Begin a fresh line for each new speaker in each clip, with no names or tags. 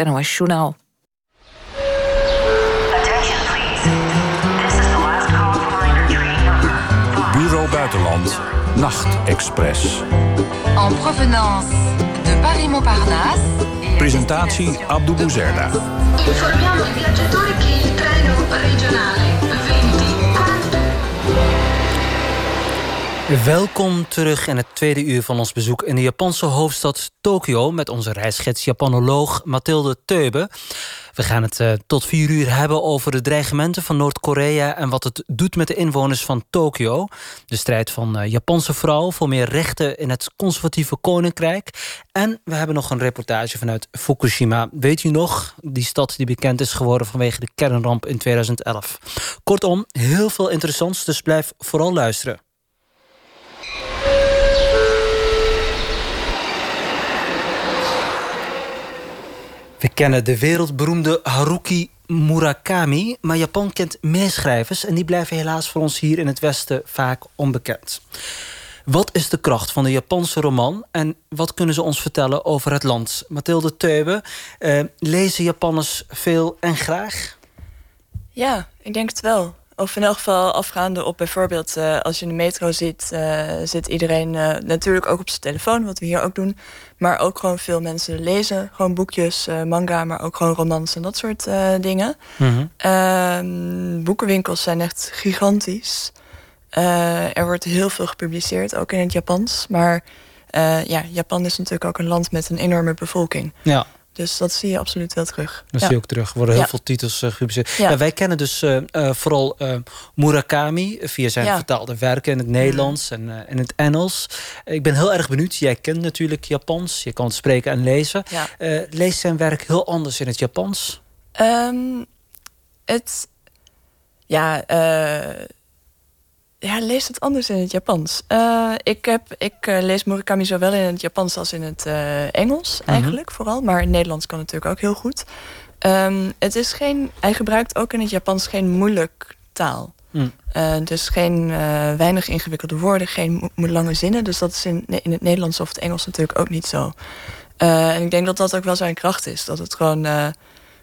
het NOS Journaal.
Bureau Buitenland, Nachtexpress.
En provenance de Paris-Montparnasse.
Presentatie Abdou Bouzerda.
Informiamo i viaggiatori che il treno regionale
Welkom terug in het tweede uur van ons bezoek in de Japanse hoofdstad Tokio met onze reisgids Japanoloog Mathilde Teube. We gaan het uh, tot vier uur hebben over de dreigementen van Noord-Korea en wat het doet met de inwoners van Tokio. De strijd van uh, Japanse vrouwen voor meer rechten in het conservatieve koninkrijk. En we hebben nog een reportage vanuit Fukushima. Weet u nog, die stad die bekend is geworden vanwege de kernramp in 2011. Kortom, heel veel interessants, dus blijf vooral luisteren. We kennen de wereldberoemde Haruki Murakami, maar Japan kent meer schrijvers en die blijven helaas voor ons hier in het Westen vaak onbekend. Wat is de kracht van de Japanse roman en wat kunnen ze ons vertellen over het land? Mathilde Teube, eh, lezen Japanners veel en graag?
Ja, ik denk het wel. Of in elk geval afgaande op bijvoorbeeld uh, als je in de metro zit, uh, zit iedereen uh, natuurlijk ook op zijn telefoon, wat we hier ook doen. Maar ook gewoon veel mensen lezen, gewoon boekjes, manga, maar ook gewoon romans en dat soort dingen. Mm -hmm. boekenwinkels zijn echt gigantisch. er wordt heel veel gepubliceerd, ook in het Japans. Maar ja, Japan is natuurlijk ook een land met een enorme bevolking.
Ja.
Dus dat zie je absoluut wel terug.
Dat zie je ook terug. Er worden heel veel titels uh, gepubliceerd. Ja. wij kennen dus uh, uh, vooral Murakami via zijn vertaalde werken in het Nederlands en in het Engels. Ik ben heel erg benieuwd. Jij kent natuurlijk Japans. Je kan het spreken en lezen. leest zijn werk heel anders in het Japans?
Um, het... Ja, ja, lees het anders in het Japans. Uh, ik heb, ik uh, lees Murakami zowel in het Japans als in het uh, Engels, mhm. eigenlijk vooral. Maar in het Nederlands kan natuurlijk ook heel goed. Um, het is geen, hij gebruikt ook in het Japans geen moeilijk taal. Mm. dus geen weinig ingewikkelde woorden, geen lange zinnen. Dus dat is in, in het Nederlands of het Engels natuurlijk ook niet zo. en ik denk dat dat ook wel zijn kracht is. Dat het gewoon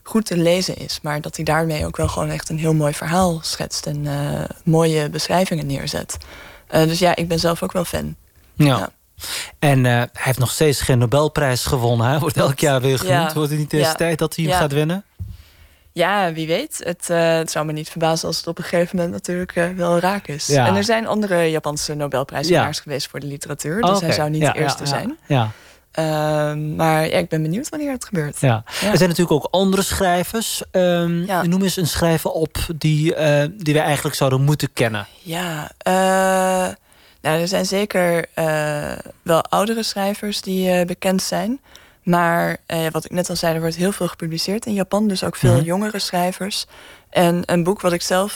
goed te lezen is. Maar dat hij daarmee ook wel gewoon echt een heel mooi verhaal schetst. En uh, mooie beschrijvingen neerzet. Uh, dus ja, ik ben zelf ook wel fan.
Ja. ja. En uh, hij heeft nog steeds geen Nobelprijs gewonnen. Hij wordt elk jaar weer genoemd. Ja. Wordt het niet eens ja. tijd dat hij hem gaat winnen?
Ja, wie weet. Het, het, zou me niet verbazen als het op een gegeven moment natuurlijk wel raak is. En er zijn andere Japanse Nobelprijswinnaars geweest voor de literatuur. Dus oh, okay. hij zou niet de eerste zijn. Ja. Ehm, maar ja, ik ben benieuwd wanneer het gebeurt.
Ja. Er zijn natuurlijk ook andere schrijvers. Um, ja. Noem eens een schrijver op die, uh, die wij eigenlijk zouden moeten kennen.
Ja, uh, nou, er zijn zeker uh, wel oudere schrijvers die bekend zijn. Maar wat ik net al zei, er wordt heel veel gepubliceerd in Japan. Dus ook veel mm -hmm. jongere schrijvers. En een boek wat ik zelf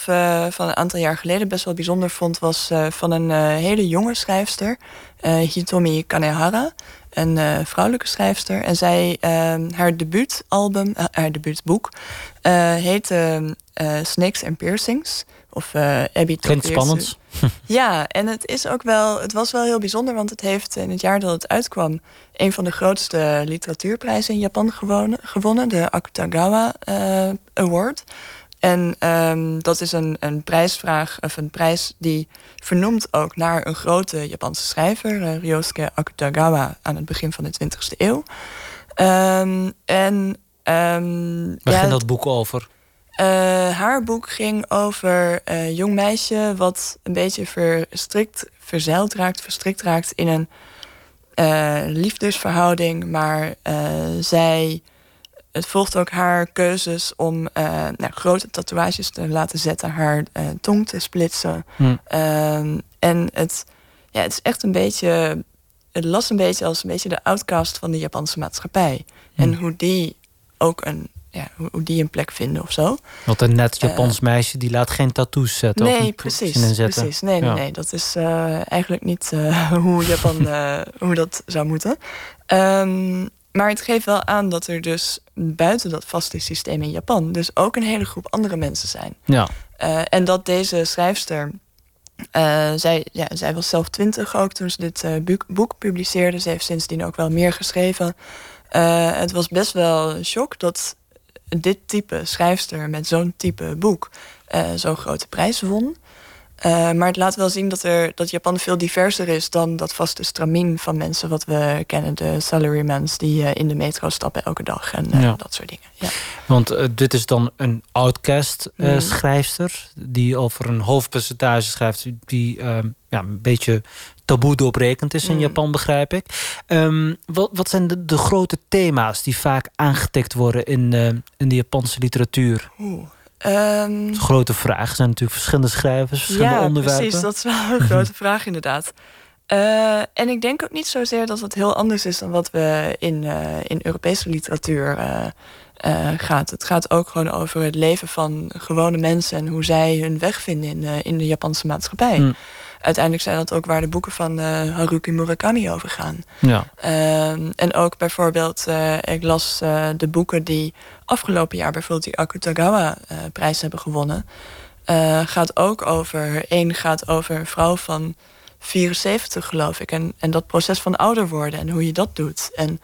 van een aantal jaar geleden best wel bijzonder vond... was van een hele jonge schrijfster, Hitomi Kanehara een vrouwelijke schrijfster. En zij, uh, haar debuutalbum, haar debuutboek, heette Snakes and Piercings. Of Abby
Klinkt spannend.
ja, en het is ook wel, het was wel heel bijzonder, want het heeft in het jaar dat het uitkwam een van de grootste literatuurprijzen in Japan gewonnen, gewonnen de Akutagawa Award. En um, dat is een, een prijsvraag, of een prijs die vernoemt ook naar een grote Japanse schrijver, uh, Ryosuke Akutagawa, aan het begin van de 20e eeuw. Um, en
um, Waar ja, ging dat boek over?
Uh, haar boek ging over een jong meisje wat een beetje verstrikt, verzeild raakt, verstrikt raakt in een uh, liefdesverhouding, maar zij het volgt ook haar keuzes om nou, grote tatoeages te laten zetten, haar tong te splitsen. Hm. Uh, en het, ja, het is echt een beetje. Het las een beetje als een beetje de outcast van de Japanse maatschappij. Hm. En hoe die ook een. Ja, hoe die een plek vinden of zo.
Want een net Japans eh, meisje die laat geen tattoos zetten.
Nee, of precies. Zetten. precies. Nee, nee, ja. nee. Dat is eigenlijk niet hoe Japan hoe dat zou moeten. Um, maar het geeft wel aan dat er dus buiten dat vaste systeem in Japan... dus ook een hele groep andere mensen zijn. Ja. Uh, en dat deze schrijfster... Uh, zij, ja, zij was zelf twintig ook toen ze dit uh, boek, boek, publiceerde. Ze heeft sindsdien ook wel meer geschreven. Eh, het was best wel een shock dat dit type schrijfster met zo'n type boek uh, zo'n grote prijs won. Uh, maar het laat wel zien dat, er, dat Japan veel diverser is dan dat vaste stramien van mensen wat we kennen. De salarymans die uh, in de metro stappen elke dag en uh, ja. dat soort dingen. Ja.
Want dit is dan een outcast mm. schrijfster die over een hoofdpercentage schrijft die ja, een beetje taboe doorbrekend is in mm. Japan, begrijp ik. Um, wat, wat zijn de, de, grote thema's die vaak aangetikt worden in, in de Japanse literatuur?
Oeh.
Um, grote vraag. Er zijn natuurlijk verschillende schrijvers, verschillende
ja,
onderwerpen.
precies. Dat is wel een grote vraag inderdaad. Uh, en ik denk ook niet zozeer dat het heel anders is dan wat we in, uh, in Europese literatuur uh, gaat. Het gaat ook gewoon over het leven van gewone mensen en hoe zij hun weg vinden in, in de Japanse maatschappij. Mm uiteindelijk zijn dat ook waar de boeken van uh, Haruki Murakami over gaan.
Ja.
Uh, en ook bijvoorbeeld, uh, ik las uh, de boeken die afgelopen jaar bijvoorbeeld die Akutagawa-prijs hebben gewonnen. gaat ook over, één gaat over een vrouw van 74 geloof ik. En, en dat proces van ouder worden en hoe je dat doet. En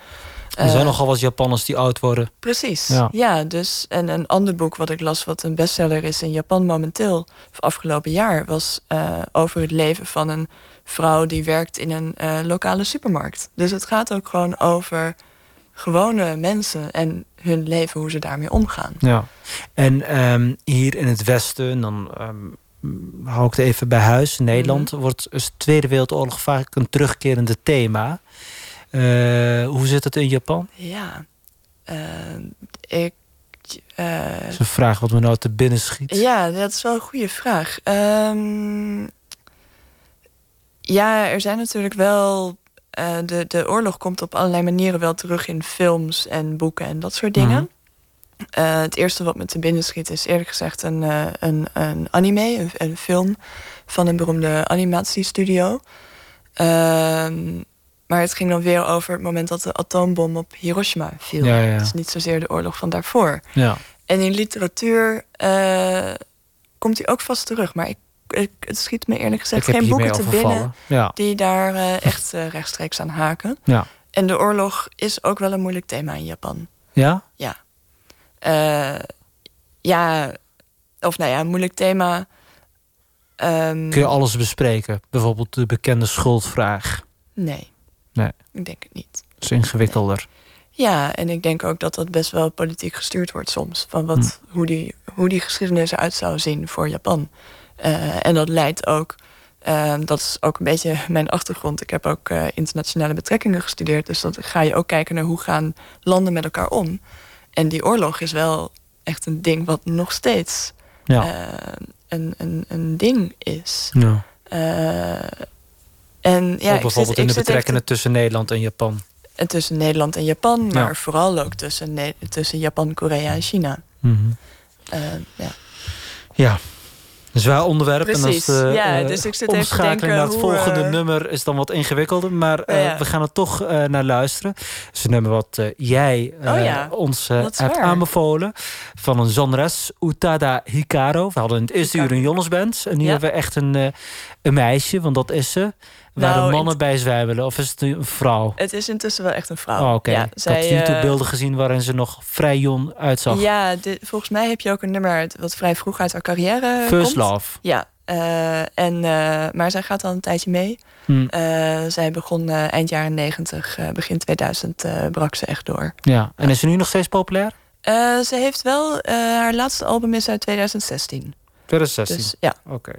er zijn nogal wat Japanners die oud worden.
Precies, ja. ja. dus en een ander boek wat ik las, wat een bestseller is in Japan momenteel, afgelopen jaar, was uh, over het leven van een vrouw die werkt in een uh, lokale supermarkt. Dus het gaat ook gewoon over gewone mensen en hun leven, hoe ze daarmee omgaan.
Ja, en um, hier in het Westen, dan um, hou ik het even bij huis, in Nederland, mm -hmm. wordt de Tweede Wereldoorlog vaak een terugkerende thema. Uh, hoe zit het in Japan?
Ja, uh, ik. Uh,
dat is een vraag wat me nou te binnen schiet.
Ja, dat is wel een goede vraag. Um, ja, er zijn natuurlijk wel. de, de oorlog komt op allerlei manieren wel terug in films en boeken en dat soort dingen. Mm -hmm. het eerste wat me te binnen schiet is eerlijk gezegd een, een, een anime, een, een, film van een beroemde animatiestudio. Maar het ging dan weer over het moment dat de atoombom op Hiroshima viel.
Ja, ja.
Dus niet zozeer de oorlog van daarvoor.
Ja.
En in literatuur uh, komt hij ook vast terug. Maar ik, ik, het schiet me eerlijk gezegd geen boeken te binnen...
Ja.
die daar uh, echt uh, rechtstreeks aan haken.
Ja.
En de oorlog is ook wel een moeilijk thema in Japan.
Ja?
Ja. ja, of nou ja, een moeilijk thema... Um,
Kun je alles bespreken? Bijvoorbeeld de bekende schuldvraag.
Nee.
Nee.
Ik denk het niet.
Het is ingewikkelder.
Nee. Ja, en ik denk ook dat dat best wel politiek gestuurd wordt soms. Van wat, hm. hoe, die, hoe die geschiedenis eruit zou zien voor Japan. Uh, en dat leidt ook, uh, dat is ook een beetje mijn achtergrond. Ik heb ook uh, internationale betrekkingen gestudeerd. Dus dan ga je ook kijken naar hoe gaan landen met elkaar om. En die oorlog is wel echt een ding wat nog steeds
ja.
een, een, een ding is.
Ja.
En, ja,
bijvoorbeeld
zit,
in de betrekkingen tussen Nederland en Japan.
En tussen Nederland en Japan, maar ja. vooral ook tussen, tussen Japan, Korea en China.
Mm -hmm.
uh, ja.
ja. Zwaar onderwerp.
Precies.
En als de
ja,
uh,
dus ik zit
omschakeling
even
naar het
hoe,
volgende
uh,
nummer is dan wat ingewikkelder. Maar uh, ja. we gaan er toch naar luisteren. Het is een nummer wat jij
oh, ja.
ons hebt waar. aanbevolen. Van een zangeres, Utada Hikaru. We hadden in het eerste uur een jongensband. En nu hebben we echt een, een meisje, want dat is ze. Waar
Nou,
de mannen
in-
bij zwijmelen? Of is het een vrouw?
Het is intussen wel echt een vrouw.
Oh, oké.
Ja,
ik
zij,
had YouTube
eh,
beelden gezien waarin ze nog vrij jong uitzag.
Ja, dit- volgens mij heb je ook een nummer wat vrij vroeg uit haar carrière
First
komt.
Love.
Ja, eh, en, eh, maar zij gaat al een tijdje mee.
Hm.
Eh, zij begon eind jaren 90, eh, begin 2000 eh, brak ze echt door.
Ja. En is ze nu nog steeds populair?
Ze heeft wel, haar laatste album is uit 2016.
2016.
Dus ja,
Oké.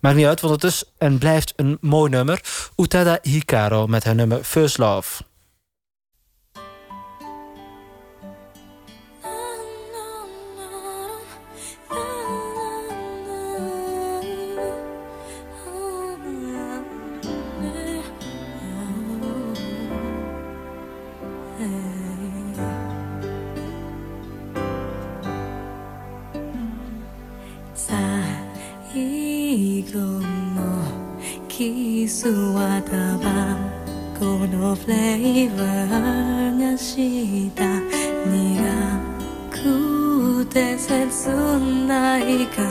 Maakt niet uit, want het is en blijft een mooi nummer. Utada Hikaru met haar nummer First Love.
キスはタバコのフレーバーがした苦くて切ない香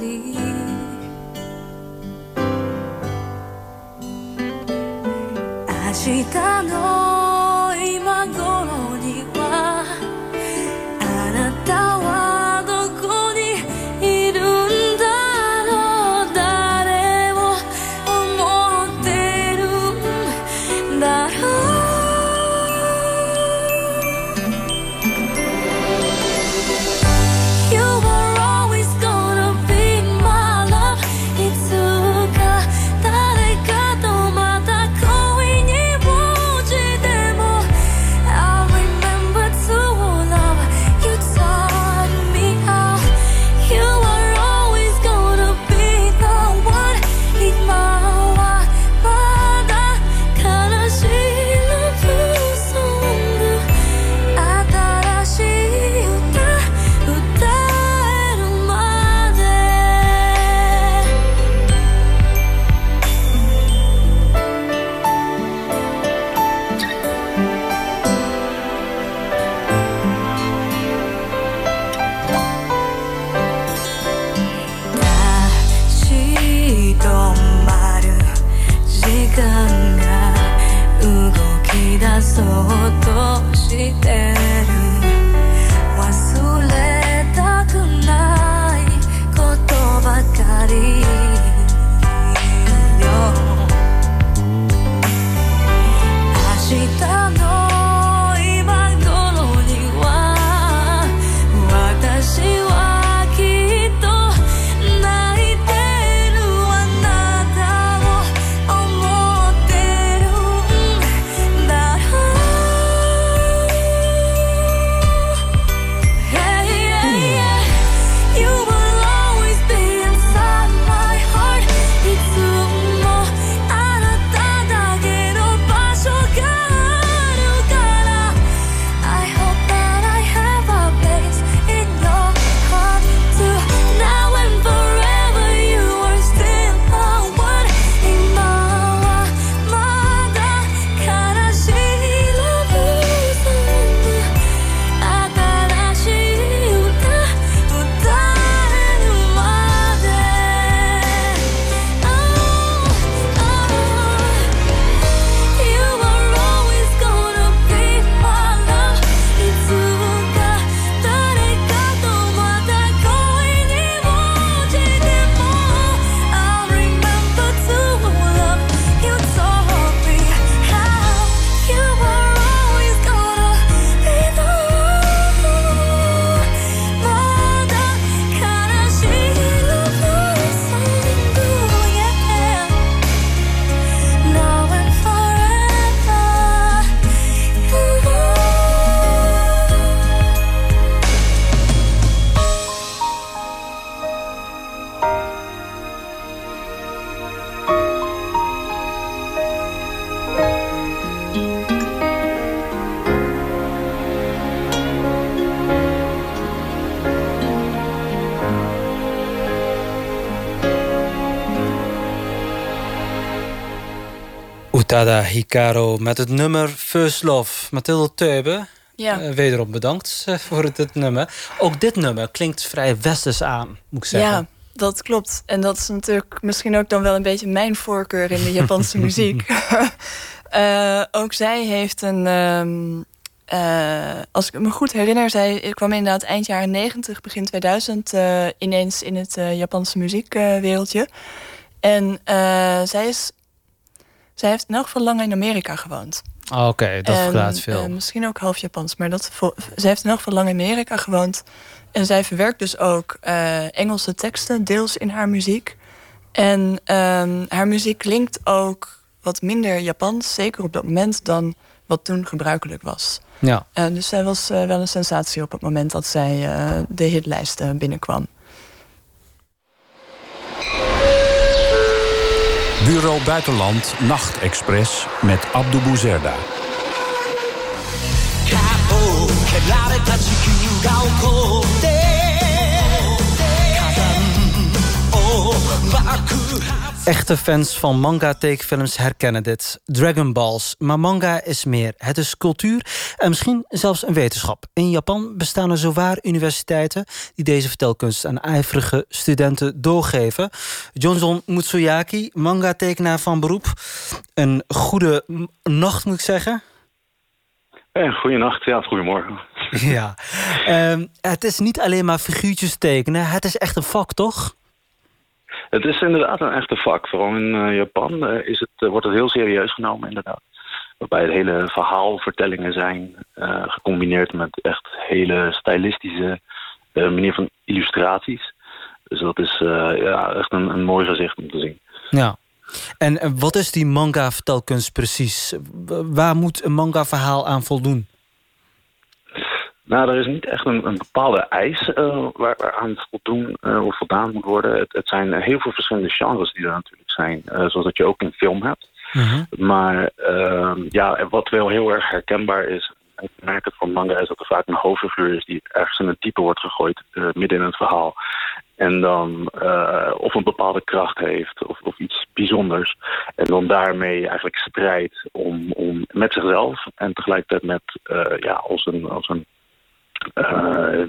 り。明日の
Hikaru met het nummer First Love. Mathilde Teube,
Ja.
eh, wederom bedankt eh, voor dit nummer. Ook dit nummer klinkt vrij westers aan, moet ik zeggen.
Ja, dat klopt. En dat is natuurlijk misschien ook dan wel een beetje mijn voorkeur in de Japanse muziek. Eh, ook zij heeft een. ehm, eh, als ik me goed herinner, zij kwam inderdaad eind jaren 90, begin 2000 eh, ineens in het Japanse muziekwereldje. en zij, is, zij heeft in elk geval lang in Amerika gewoond.
Oké, dat verklaart veel.
eh, misschien ook half Japans, maar dat, zij heeft in elk geval lang in Amerika gewoond. En zij verwerkt dus ook eh, Engelse teksten, deels in haar muziek. En ehm, haar muziek klinkt ook wat minder Japans, zeker op dat moment, dan wat toen gebruikelijk was.
ja.
Eh, dus zij was wel een sensatie op het moment dat zij de hitlijsten binnenkwam.
Bureau Buitenland Nachtexpress met Abdou Bouzerda.
Echte fans van manga-tekenfilms herkennen dit. Dragon Balls. Maar manga is meer. Het is cultuur en misschien zelfs een wetenschap. In Japan bestaan er zowaar universiteiten... die deze vertelkunst aan ijverige studenten doorgeven. Johnson Mutsuyaki, manga-tekenaar van beroep. Een goede nacht, moet ik zeggen.
Ja, goeienacht, ja, of goedemorgen.
Ja. Ehm, het is niet alleen maar figuurtjes tekenen. Het is echt een vak, toch?
Het is inderdaad een echte vak. Vooral in eh, Japan eh, is het, eh, wordt het heel serieus genomen, inderdaad. Waarbij het hele verhaalvertellingen zijn, gecombineerd met echt hele stylistische manier van illustraties. Dus dat is ja, echt een, een mooi gezicht om te zien.
Ja. En wat is die manga-vertelkunst precies? Waar moet een manga-verhaal aan voldoen?
Nou, er is niet echt een, een bepaalde eis eh, waar, waaraan voldoen eh, of voldaan moet worden. Het, het zijn heel veel verschillende genres die er natuurlijk zijn. eh, zoals dat je ook in film hebt. Maar ehm, ja, wat wel heel erg herkenbaar is, ik merk het van manga, is dat er vaak een hoofdfiguur is die ergens in het diepe wordt gegooid, eh, midden in het verhaal. En dan eh, of een bepaalde kracht heeft of, of iets bijzonders. En dan daarmee eigenlijk strijdt om, om met zichzelf en tegelijkertijd met eh, ja, als een, als een eh,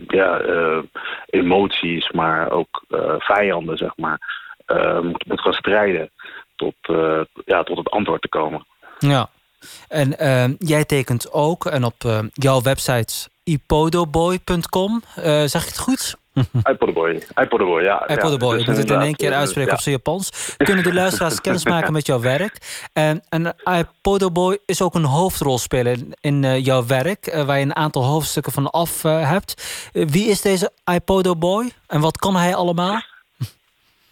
ja, eh, emoties, maar ook eh, vijanden, zeg maar, eh, moet, moet gaan strijden tot, eh, ja, tot het antwoord te komen.
Ja. En ehm, jij tekent ook, en op eh, jouw website ipodoboy.com, eh zeg ik het goed?
iPodboy, iPodboy, ja. ja,
ik
dus
moet het in één keer
eh,
uitspreken
ja.
op zijn Japans. Kunnen de luisteraars kennis maken met jouw werk? En, en iPodoboy is ook een hoofdrolspeler in eh, jouw werk, eh, waar je een aantal hoofdstukken van af eh, hebt. Eh, wie is deze iPodoboy en wat kan hij allemaal?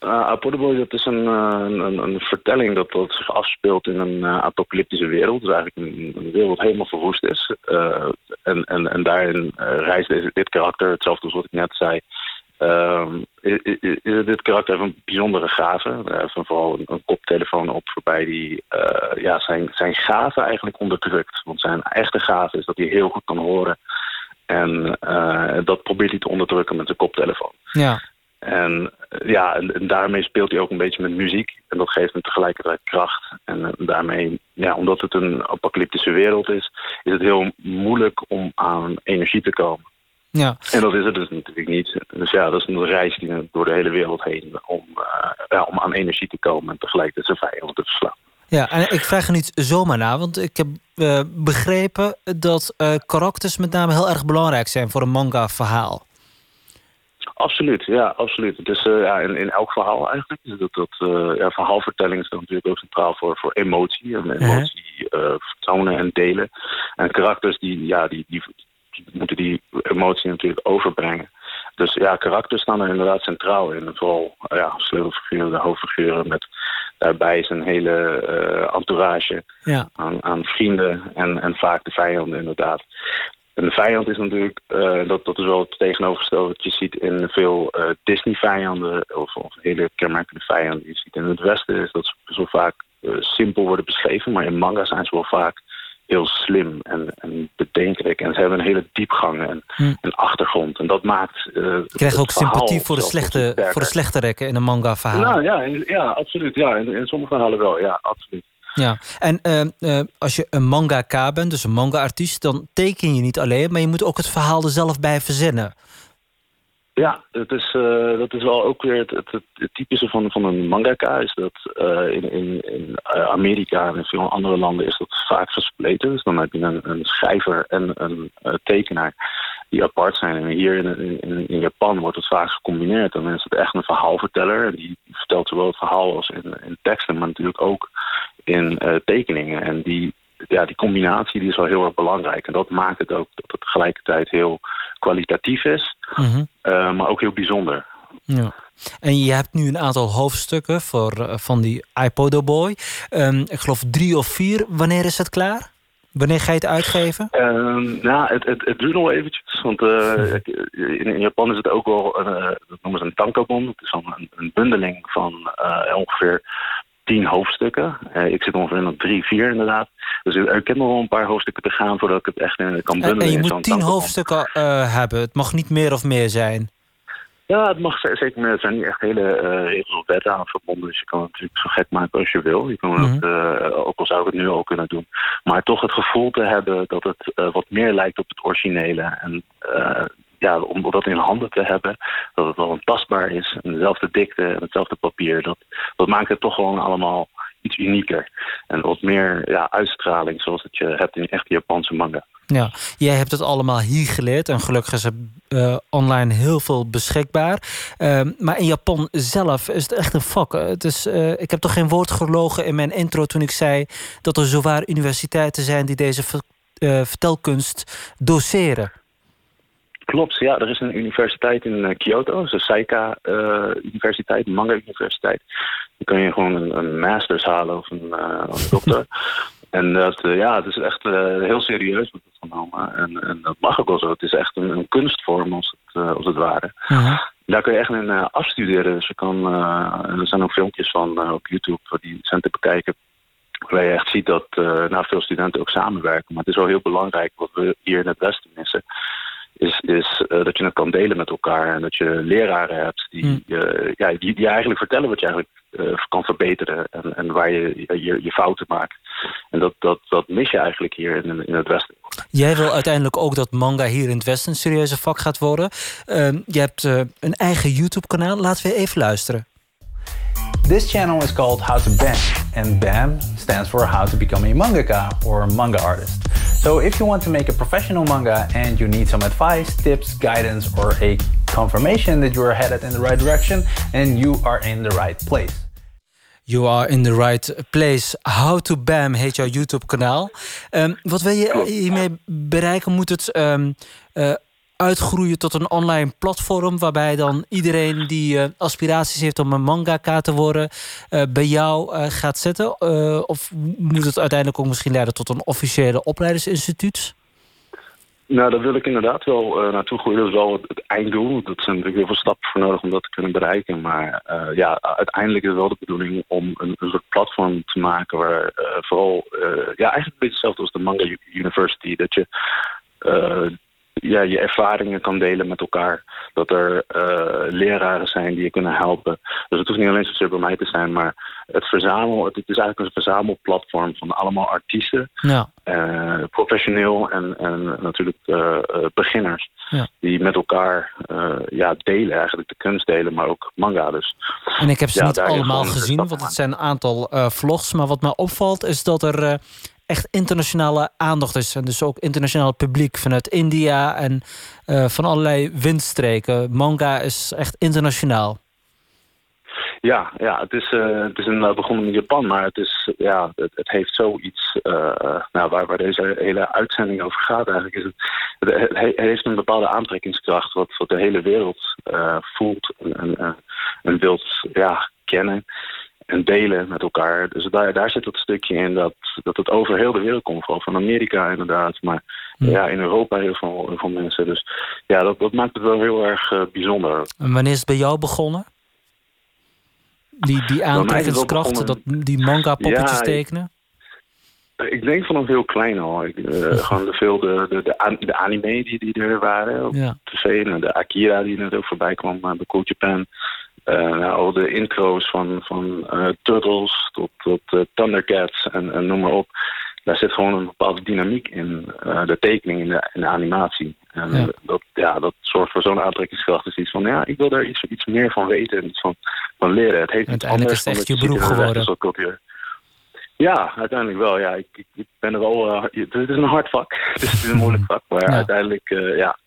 Uh, Apodoboy, dat is een, eh, een, een vertelling dat, dat zich afspeelt in een eh, apocalyptische wereld. Dus eigenlijk een, een wereld helemaal verwoest is. Eh, en, en, en daarin eh, reist dit karakter, hetzelfde als wat ik net zei. ehm, is dit karakter heeft een bijzondere gave. Hij heeft vooral een, koptelefoon op waarbij hij eh, ja, zijn, zijn gave eigenlijk onderdrukt. Want zijn echte gave is dat hij heel goed kan horen. En eh, dat probeert hij te onderdrukken met zijn koptelefoon.
Ja.
En eh, ja, en, en daarmee speelt hij ook een beetje met muziek. En dat geeft hem tegelijkertijd kracht. En eh, daarmee, ja, omdat het een apocalyptische wereld is, is het heel moeilijk om aan energie te komen.
Ja.
En dat is het dus natuurlijk niet. Dus ja, dat is een reis die door de hele wereld heen om, eh, ja, om aan energie te komen en tegelijkertijd zijn vijanden te verslaan.
Ja, en ik vraag er niet zomaar naar, want ik heb begrepen dat karakters met name heel erg belangrijk zijn voor een manga-verhaal.
Absoluut, ja, absoluut. Eh, ja, in, in elk verhaal eigenlijk. Dus Dat, dat, eh, ja, verhaalvertelling is dan natuurlijk ook centraal voor, voor emotie. En emotie eh, vertonen en delen. En karakters die, ja, die, die, die moeten die emotie natuurlijk overbrengen. Dus ja, karakters staan er inderdaad centraal in. Vooral ja, sleutelfiguren, de hoofdfiguren met daarbij zijn hele entourage
Ja.
aan, aan vrienden en, en vaak de vijanden inderdaad. En de vijand is natuurlijk, eh, dat, dat is wel het tegenovergestelde wat je ziet in veel eh, Disney-vijanden of, of hele kenmerkende vijanden die je ziet in het Westen, is dat ze zo vaak eh, simpel worden beschreven, maar in manga zijn ze wel vaak heel slim en, en bedenkelijk. En ze hebben een hele diepgang en, en achtergrond. En dat maakt. eh
Je krijgt
het
ook sympathie voor de, slechte, voor de slechterekken in een manga-verhaal.
Nou ja, ja absoluut. Ja, in, in sommige verhalen wel, ja, absoluut.
Ja, en uh, als je een mangaka bent, dus een manga-artiest... dan teken je niet alleen, maar je moet ook het verhaal er zelf bij verzinnen.
Ja, het is, uh, dat is wel ook weer het, het, het, typische van, van een mangaka. Is dat uh, in, in, in Amerika en in veel andere landen is dat vaak gespleten. Dus dan heb je een, een schrijver en een tekenaar die apart zijn. En hier in, in, in, Japan wordt het vaak gecombineerd. Dan is het echt een verhaalverteller. Die vertelt zowel het verhaal als in teksten, maar natuurlijk ook in tekeningen. En die, ja, die combinatie die is wel heel erg belangrijk. En dat maakt het ook dat het tegelijkertijd heel kwalitatief is,
Mhm.
uh, maar ook heel bijzonder.
Ja. En je hebt nu een aantal hoofdstukken voor, uh, van die iPodo Boy. Um, ik geloof drie of vier. Wanneer is het klaar? Wanneer ga je het uitgeven?
Uh, nou, het, het, het duurt nog eventjes. Want uh, in, in, Japan is het ook wel, een, dat noemen ze een tankobon. Het is een, een bundeling van ongeveer tien hoofdstukken. Uh, ik zit ongeveer op drie, vier inderdaad. Dus er kan nog wel een paar hoofdstukken te gaan voordat ik het echt in, kan bundelen.
En je moet tien hoofdstukken uh, hebben. Het mag niet meer of meer zijn.
Ja, het mag zeker meer. Er zijn niet echt hele uh, regels of wetten aan verbonden. Dus je kan het natuurlijk zo gek maken als je wil. Je kan
Mhm.
het, uh, ook al zou ik het nu al kunnen doen. Maar toch het gevoel te hebben dat het uh, wat meer lijkt op het originele. En ja, om dat in handen te hebben, dat het wel tastbaar is. En dezelfde dikte en hetzelfde papier. Dat, dat maakt het toch gewoon allemaal iets unieker. En wat meer ja, uitstraling zoals het je hebt in echte Japanse manga.
Ja, jij hebt het allemaal hier geleerd en gelukkig is er uh, online heel veel beschikbaar. Uh, maar in Japan zelf is het echt een vak. Het is, uh, ik heb toch geen woord gelogen in mijn intro toen ik zei dat er zowaar universiteiten zijn die deze uh, vertelkunst doseren.
Klopt, ja. Er is een universiteit in uh, Kyoto, de Saika uh, Universiteit, Manga Universiteit. Dan kun je gewoon een, een masters halen of een, uh, een dokter. en dat, ja, het is echt heel serieus wordt het genomen. En, en, dat mag ook wel zo. Het is echt een, een kunstvorm als het, als het ware.
-huh.
Daar kun je echt in afstuderen. Dus je kan, er zijn ook filmpjes van op YouTube die zijn te bekijken. Waar je echt ziet dat nou, veel studenten ook samenwerken. Maar het is wel heel belangrijk wat we hier in het Westen missen is, is uh, dat je het kan delen met elkaar. En dat je leraren hebt die, uh, ja, die, die eigenlijk vertellen wat je eigenlijk uh, kan verbeteren. En, en waar je, je je fouten maakt. En dat, dat, dat mis je eigenlijk hier in, in het Westen.
Jij wil uiteindelijk ook dat manga hier in het Westen een serieuze vak gaat worden. je hebt een eigen YouTube-kanaal. Laten we even luisteren.
This channel is called How to BAM, and BAM stands for How to Become a Mangaka or Manga Artist. So if you want to make a professional manga and you need some advice, tips, guidance, or a confirmation that you are headed in the right direction, and you are in the right place.
You are in the right place. How to BAM heet jouw YouTube-kanaal. Um, wat wil je hiermee bereiken? Moet het um, uh, uitgroeien tot een online platform... waarbij dan iedereen die uh, aspiraties heeft om een mangaka te worden... Uh, bij jou uh, gaat zetten? of moet het uiteindelijk ook misschien leiden tot een officiële opleidingsinstituut?
Nou, daar wil ik inderdaad wel naartoe groeien. Dat is wel het, einddoel. Dat zijn natuurlijk heel veel stappen voor nodig om dat te kunnen bereiken. Maar ja, uiteindelijk is het wel de bedoeling om een, soort platform te maken waar vooral, ja, eigenlijk een beetje hetzelfde als de Manga University. Dat je ja, je ervaringen kan delen met elkaar. Dat er leraren zijn die je kunnen helpen. Dus het hoeft niet alleen zozeer bij mij te zijn, maar het verzamel, het is eigenlijk een verzamelplatform van allemaal artiesten.
Ja.
Uh, professioneel en, en natuurlijk uh, beginners.
Ja.
Die met elkaar ja, delen, eigenlijk de kunst delen, maar ook manga. Dus,
en ik heb ze
ja,
niet allemaal gezien, want het zijn een aantal vlogs. Maar wat mij opvalt is dat er echt internationale aandacht is. En dus ook internationaal publiek vanuit India en van allerlei windstreken. Manga is echt internationaal.
Ja, ja het is, uh, het is inderdaad begonnen in Japan, maar het, is, ja, het, het heeft zoiets nou, waar, waar deze hele uitzending over gaat. Eigenlijk is het, het, heeft een bepaalde aantrekkingskracht wat, wat de hele wereld voelt en, en, en wilt ja, kennen en delen met elkaar. Dus daar, daar zit dat stukje in dat, dat het over heel de wereld komt, vooral van Amerika inderdaad, maar ja, ja in Europa heel veel, heel veel mensen. Dus ja, dat, dat maakt het wel heel erg bijzonder.
En wanneer is het bij jou begonnen? Die, die aantrekkingskracht, dat, die manga-poppetjes
ja,
tekenen?
Ik, ik denk vanaf heel klein al. Ik, uh, gewoon de, veel de, de, de, de anime die, die er waren op
ja.
tv. En de Akira die net ook voorbij kwam bij Cool Japan. Nou, al de intro's van, van Turtles tot, tot Thundercats en, en noem maar op daar zit gewoon een bepaalde dynamiek in de tekening, in de, in de animatie. En ja. Dat, ja, dat zorgt voor zo'n aantrekkingskracht. Dus iets van, ja, ik wil daar iets, iets meer van weten en iets van, van leren. Het heeft
Uiteindelijk is het echt je beroep geworden.
Ja, uiteindelijk wel. Ja, ik, ik, ben er wel. Uh, het is een hard vak. het is een moeilijk vak, maar uiteindelijk, uh, ja.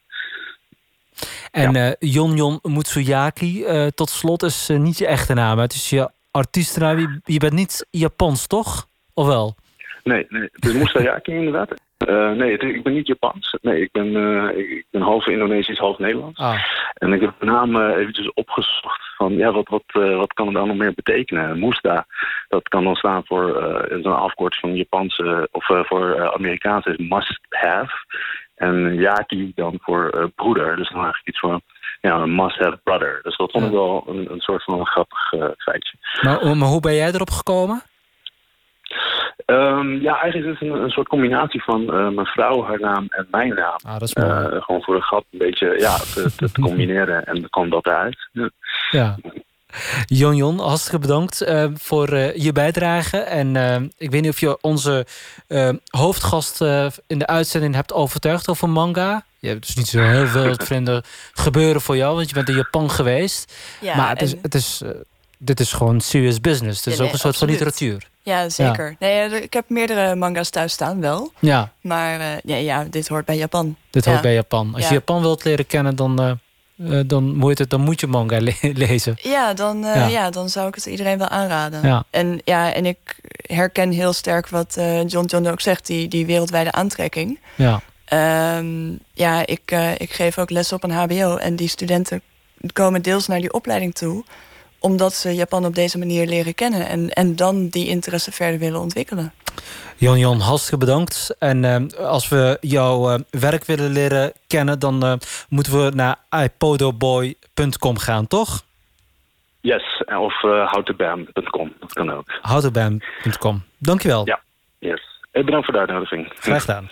En ja. uh, Jon Jon Mutsuyaki, tot slot, is niet je echte naam. Het is je artiestennaam. Je bent niet Japans, toch? Of wel?
Nee, nee. Het is Mutsuyaki inderdaad. Uh, nee, ik ben niet Japans. Nee, ik ben, uh, ik ben half Indonesisch, half Nederlands. Ah. En ik heb de naam uh, eventjes opgezocht van ja, wat, wat, wat kan het dan nog meer betekenen? Moesta, dat kan dan staan voor een afkort van Japanse of voor Amerikaans is must have. En Yaki dan voor broeder. Dus dan eigenlijk iets van ja, een must have brother. Dus dat vond ik wel een, een soort van een grappig feitje.
Maar, maar hoe ben jij erop gekomen?
Um, ja, eigenlijk is het een, een soort combinatie van uh, mijn vrouw, haar naam en mijn naam.
Ah, dat is mooi.
Uh, gewoon voor de grap een beetje ja, te, te, te combineren en dan kwam dat eruit. Ja.
ja. Jon Jon, hartstikke bedankt uh, voor je bijdrage. En ik weet niet of je onze hoofdgast in de uitzending hebt overtuigd over manga. Je hebt dus niet zo heel veel vrienden gebeuren voor jou, want je bent in Japan geweest. Ja, maar het is, het is, dit is gewoon serious business. Het is ook een soort van literatuur.
Ja, zeker. Nee, ik heb meerdere manga's thuis staan, wel.
Ja.
Maar uh, ja, ja, dit hoort bij Japan.
Dit hoort bij Japan. Als je Japan wilt leren kennen, dan, uh, dan, moet het, dan moet je manga le lezen.
Ja dan, ja. ja. dan zou ik het iedereen wel aanraden. Ja. En, ja, en ik herken heel sterk wat John John ook zegt, die, die wereldwijde aantrekking.
Ja.
Um, ja, ik, ik geef ook les op een HBO en die studenten komen deels naar die opleiding toe omdat ze Japan op deze manier leren kennen en, en dan die interesse verder willen ontwikkelen.
Jan Jan, hartstikke bedankt. En uh, als we jouw uh, werk willen leren kennen, dan uh, moeten we naar ipodoboy.com gaan, toch?
Yes, of uh, howtobam.com, dat kan ook.
Howtobam.com, dankjewel.
Ja, yes. Bedankt voor de uitnodiging.
Graag gedaan.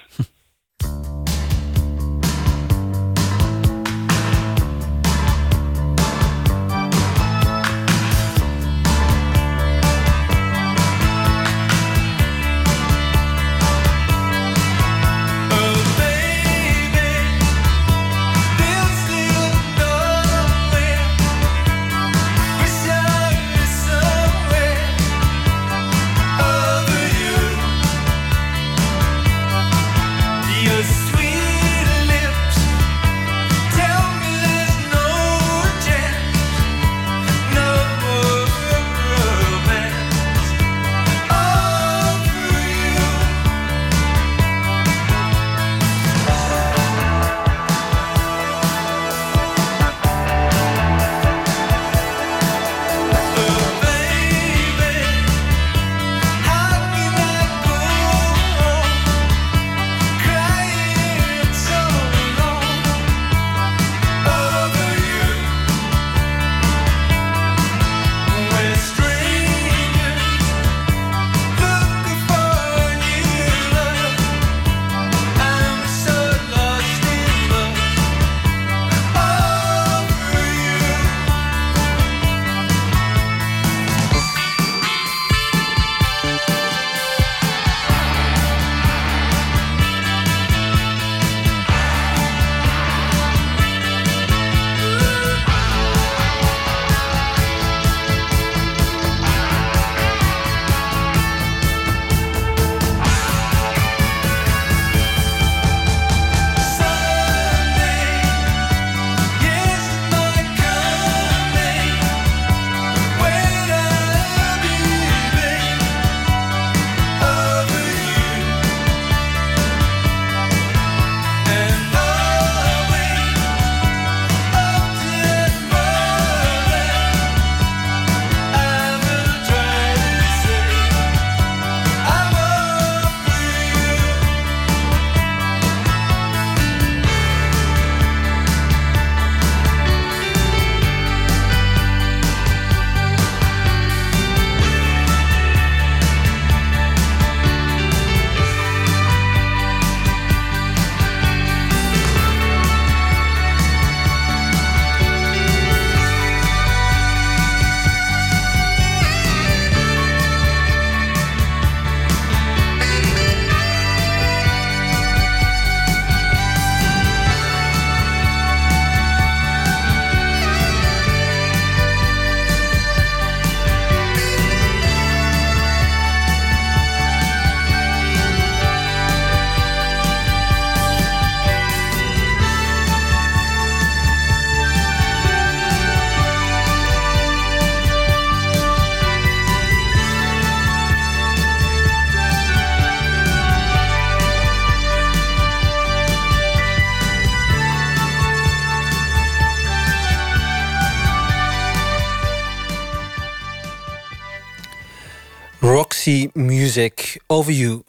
Roxy Music, Over You.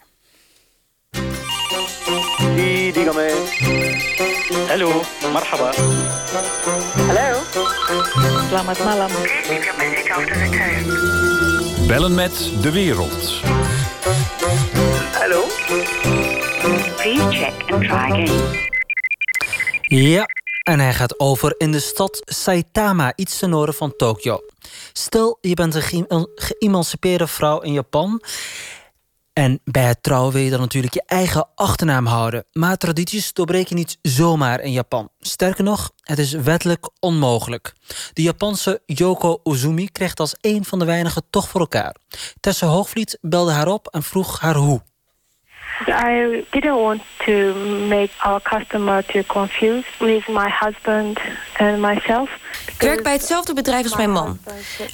Hello, marhaba.
Hallo.
Selamat malam.
Bellen met de wereld.
Hallo. Please check and try again.
Ja, en hij gaat over in de stad Saitama, iets ten noorden van Tokio. Stel, je bent een geëmancipeerde vrouw in Japan. En bij het trouwen wil je dan natuurlijk je eigen achternaam houden. Maar tradities doorbreken niet zomaar in Japan. Sterker nog, het is wettelijk onmogelijk. De Japanse Yoko Ozumi kreeg als een van de weinigen toch voor elkaar. Tessa Hoogvliet belde haar op en vroeg haar hoe.
I didn't want to make our customer too confused with my husband and myself.
Ik werk bij hetzelfde bedrijf als mijn man.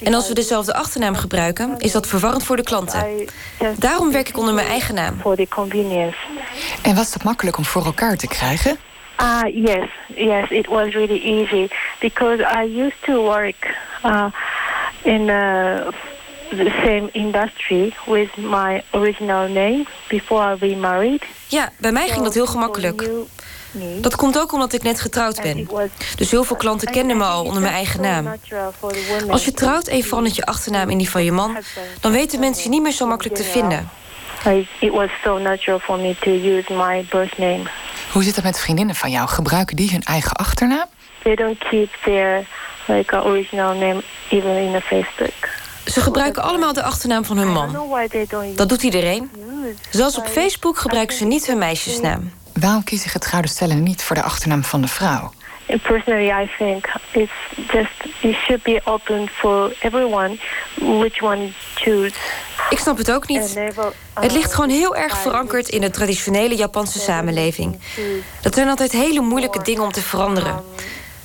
En als we dezelfde achternaam gebruiken, is dat verwarrend voor de klanten. Daarom werk ik onder mijn eigen naam.
En was het makkelijk om voor elkaar te krijgen?
Ah, uh, yes, yes, it was really easy because I used to work uh, in a the same industry with my original name before we married.
Ja, bij mij ging dat heel gemakkelijk. Dat komt ook omdat ik net getrouwd ben. Dus heel veel klanten kenden me al onder mijn eigen naam. Als je trouwt en je verandert je achternaam in die van je man... dan weten mensen je niet meer zo makkelijk te vinden.
It was so natural for me to use my birth name.
Hoe zit het met vriendinnen van jou? Gebruiken die hun eigen achternaam?
They don't keep their like original name even in a Facebook.
Ze gebruiken allemaal de achternaam van hun man. Dat doet iedereen. Zelfs op Facebook gebruiken ze niet hun meisjesnaam.
Waarom kiezen getrouwde stellen niet voor de achternaam van de vrouw?
Personally, I think it's just it should be open for everyone which one choose.
Ik snap het ook niet. Het ligt gewoon heel erg verankerd in de traditionele Japanse samenleving. Dat zijn altijd hele moeilijke dingen om te veranderen.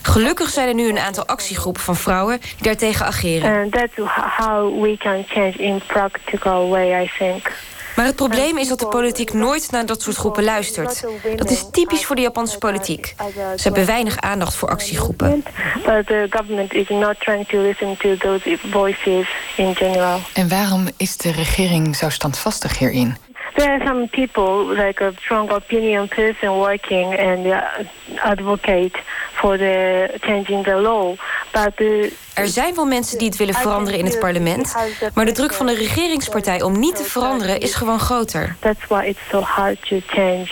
Gelukkig zijn er nu een aantal actiegroepen van vrouwen die daartegen ageren.
And that's how we can change in practical way, I think.
Maar het probleem is dat de politiek nooit naar dat soort groepen luistert. Dat is typisch voor de Japanse politiek. Ze hebben weinig aandacht voor actiegroepen.
But the government is not trying to listen to those voices in general.
En waarom is de regering zo standvastig hierin?
There are some people, like a strong opinion person working and uh, advocate for the changing the law. But the,
er zijn wel mensen die het willen veranderen in het parlement, maar de druk van de regeringspartij om niet te veranderen is gewoon groter.
That's why it's so hard to change.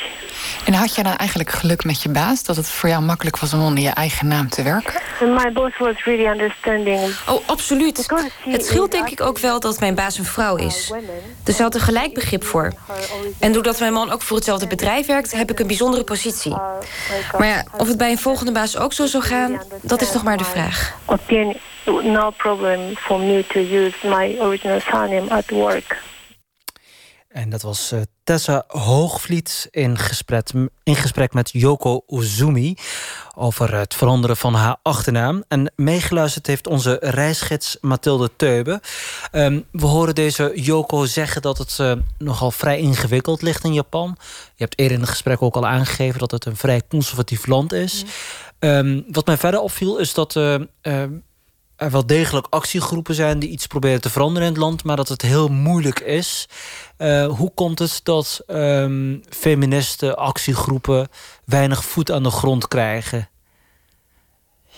En had je dan eigenlijk geluk met je baas dat het voor jou makkelijk was om onder je eigen naam te werken?
My boss was really understanding.
Oh, absoluut. Het scheelt denk ik ook wel dat mijn baas een vrouw is. Dus ze had er gelijk begrip voor. En doordat mijn man ook voor hetzelfde bedrijf werkt, heb ik een bijzondere positie. Maar ja, of het bij een volgende baas ook zo zou gaan, dat is nog maar de vraag.
No problem for me to use my original surname at work.
En dat was uh, Tessa Hoogvliet in gesprek, in gesprek met Yoko Uzumi over het veranderen van haar achternaam. En meegeluisterd heeft onze reisgids Mathilde Teube. Um, we horen deze Yoko zeggen dat het uh, nogal vrij ingewikkeld ligt in Japan. Je hebt eerder in het gesprek ook al aangegeven dat het een vrij conservatief land is. Mm. Um, wat mij verder opviel is dat uh, er wel degelijk actiegroepen zijn die iets proberen te veranderen in het land, maar dat het heel moeilijk is. Uh, hoe komt het dat um, feministen, actiegroepen weinig voet aan de grond krijgen?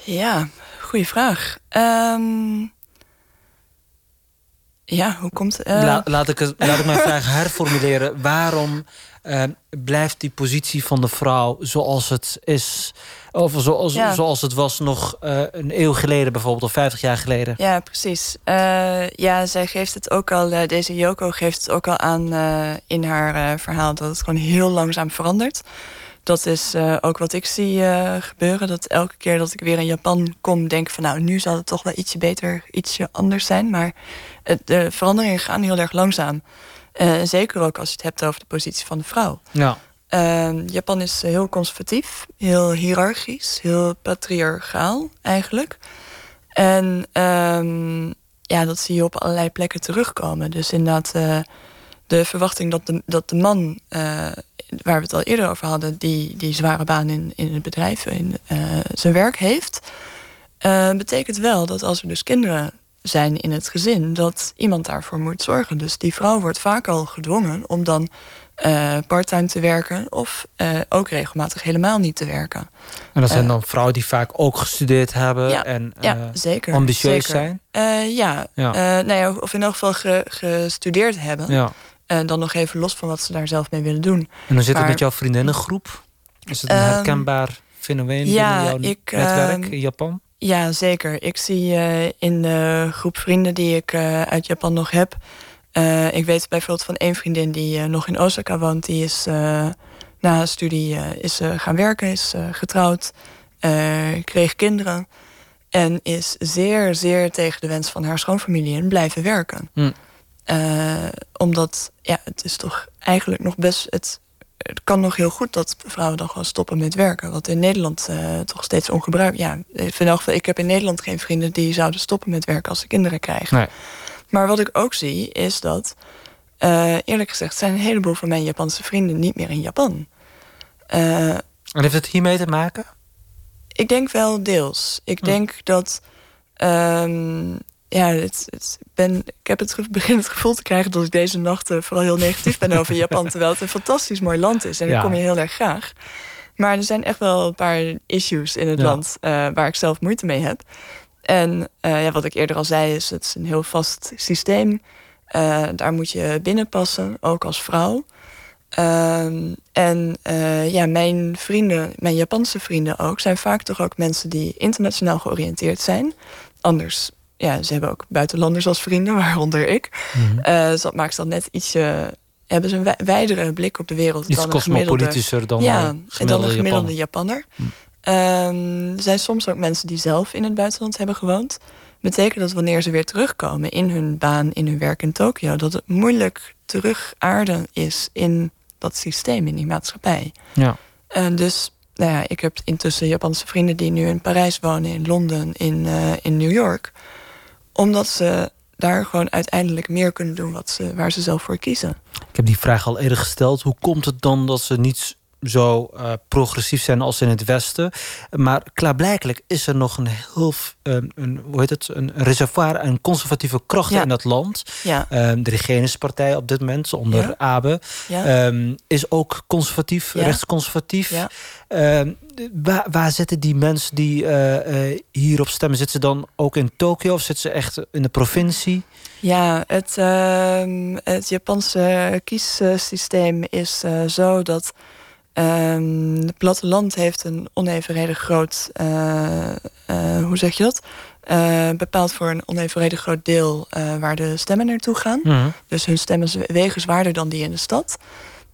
Ja, goede vraag. Um, ja, hoe komt het? Uh...
La, laat, ik het, laat ik mijn vraag herformuleren. Waarom uh, blijft die positie van de vrouw zoals het is? Of zoals, ja. zoals het was nog uh, een eeuw geleden bijvoorbeeld, of 50 jaar geleden.
Ja, precies. Uh, ja, zij geeft het ook al, uh, deze Yoko geeft het ook al aan in haar verhaal... dat het gewoon heel langzaam verandert. Dat is ook wat ik zie gebeuren. Dat elke keer dat ik weer in Japan kom, denk van... nou, nu zal het toch wel ietsje beter, ietsje anders zijn. Maar de veranderingen gaan heel erg langzaam. Zeker ook als je het hebt over de positie van de vrouw.
Ja.
Uh, Japan is heel conservatief, heel hiërarchisch, heel patriarchaal eigenlijk. En um, ja, dat zie je op allerlei plekken terugkomen. Dus inderdaad, uh, de verwachting dat de, dat de man, uh, waar we het al eerder over hadden, die, die zware baan in, in het bedrijf, in uh, zijn werk heeft, betekent wel dat als er dus kinderen zijn in het gezin, dat iemand daarvoor moet zorgen. Dus die vrouw wordt vaak al gedwongen om dan uh, parttime te werken of uh, ook regelmatig helemaal niet te werken.
En dat zijn dan vrouwen die vaak ook gestudeerd hebben ja, en
ja, zeker,
ambitieus
zeker.
zijn?
ja, ja. nou ja, of in elk geval ge, gestudeerd hebben. Ja. En dan nog even los van wat ze daar zelf mee willen doen.
En hoe zit het met jouw vriendinnengroep? Is het een ehm, herkenbaar fenomeen ja, binnen jouw ik, netwerk ehm, in Japan?
Ja, zeker. Ik zie uh, in de groep vrienden die ik uh, uit Japan nog heb... Uh, ik weet bijvoorbeeld van één vriendin die nog in Osaka woont... die is na haar studie is, gaan werken, is getrouwd, kreeg kinderen... en is zeer, zeer tegen de wens van haar schoonfamilie in blijven werken. Hm. omdat, ja, het is toch eigenlijk nog best... Het, het kan nog heel goed dat vrouwen dan gewoon stoppen met werken. Wat in Nederland uh, toch steeds ongebruikt. Ja, ik heb in Nederland geen vrienden die zouden stoppen met werken als ze kinderen krijgen. Nee. Maar wat ik ook zie is dat, uh, eerlijk gezegd, zijn een heleboel van mijn Japanse vrienden niet meer in Japan.
Uh, en heeft het hiermee te maken?
Ik denk wel deels. Ik hm. denk dat um, ja, het, het ben, ik heb het begin het gevoel te krijgen dat ik deze nacht vooral heel negatief ben over Japan. Terwijl het een fantastisch mooi land is en ja. kom je heel erg graag. Maar er zijn echt wel een paar issues in het land uh, waar ik zelf moeite mee heb. En uh, ja, wat ik eerder al zei, is het is een heel vast systeem. Uh, daar moet je binnenpassen, ook als vrouw. Ehm, en ja, mijn vrienden, mijn Japanse vrienden ook, zijn vaak toch ook mensen die internationaal georiënteerd zijn. Anders ja, ze hebben ook buitenlanders als vrienden, waaronder ik. Mm dus dat maakt ze dan net ietsje. Hebben ze een wijdere blik op de wereld
Iets dan een gemiddelde. dan
ja, en dan een gemiddelde Japanner. Hm. Ehm, er zijn soms ook mensen die zelf in het buitenland hebben gewoond. Betekent dat wanneer ze weer terugkomen in hun baan, in hun werk in Tokio, dat het moeilijk terug aarden is in dat systeem, in die maatschappij. Ja. En dus nou ja, ik heb intussen Japanse vrienden die nu in Parijs wonen, in Londen, in, uh, in New York omdat ze daar gewoon uiteindelijk meer kunnen doen wat ze, waar ze zelf voor kiezen.
Ik heb die vraag al eerder gesteld. Hoe komt het dan dat ze niet zo uh, progressief zijn als in het Westen. Maar klaarblijkelijk is er nog een heel um, een, hoe heet het, een reservoir aan conservatieve krachten in dat land. Ja. Um, de Regeringspartij op dit moment, onder ja. Abe, um, is ook conservatief, rechtsconservatief. Waar, waar, zitten die mensen die uh, uh, hierop stemmen? Zitten ze dan ook in Tokio of zitten ze echt in de provincie?
Ja, het, het Japanse kiessysteem is zo dat Um, het platteland heeft een onevenredig groot, hoe zeg je dat? Bepaald voor een onevenredig groot deel waar de stemmen naartoe gaan. Mhm. Dus hun stemmen wegen zwaarder dan die in de stad.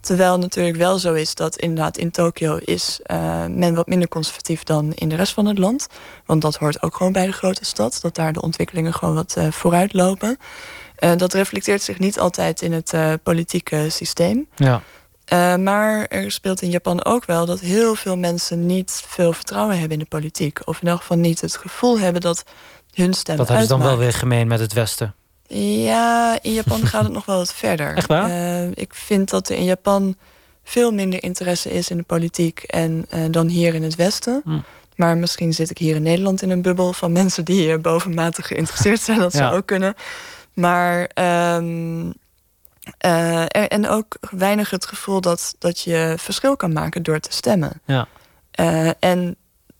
Terwijl natuurlijk wel zo is dat inderdaad in Tokio is men wat minder conservatief dan in de rest van het land. Want dat hoort ook gewoon bij de grote stad. Dat daar de ontwikkelingen gewoon wat vooruit lopen. dat reflecteert zich niet altijd in het politieke systeem. Ja. Uh, maar er speelt in Japan ook wel dat heel veel mensen niet veel vertrouwen hebben in de politiek. Of in elk geval niet het gevoel hebben dat hun stem.
Dat hebben ze dan wel weer gemeen met het Westen.
Ja, in Japan gaat het nog wel wat verder.
Echt waar? Uh,
ik vind dat er in Japan veel minder interesse is in de politiek en, uh, dan hier in het Westen. Hm. Maar misschien zit ik hier in Nederland in een bubbel van mensen die bovenmatig geïnteresseerd zijn. Dat zou ook kunnen. Maar um, uh, en ook weinig het gevoel dat, dat je verschil kan maken door te stemmen. Ja. En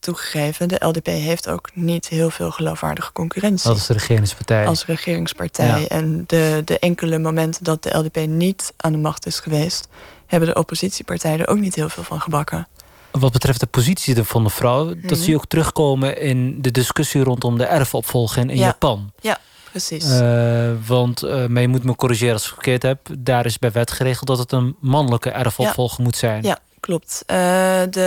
toegegeven, de LDP heeft ook niet heel veel geloofwaardige concurrentie.
Als regeringspartij.
Als regeringspartij. En de, de enkele momenten dat de LDP niet aan de macht is geweest, hebben de oppositiepartijen er ook niet heel veel van gebakken.
Wat betreft de positie van de vrouw, dat mhm. zie je ook terugkomen in de discussie rondom de erfopvolging in Japan.
Ja, precies. Uh,
want, uh, maar je moet me corrigeren als ik het verkeerd heb... daar is bij wet geregeld dat het een mannelijke erfopvolger moet zijn.
Ja, klopt. Uh, de,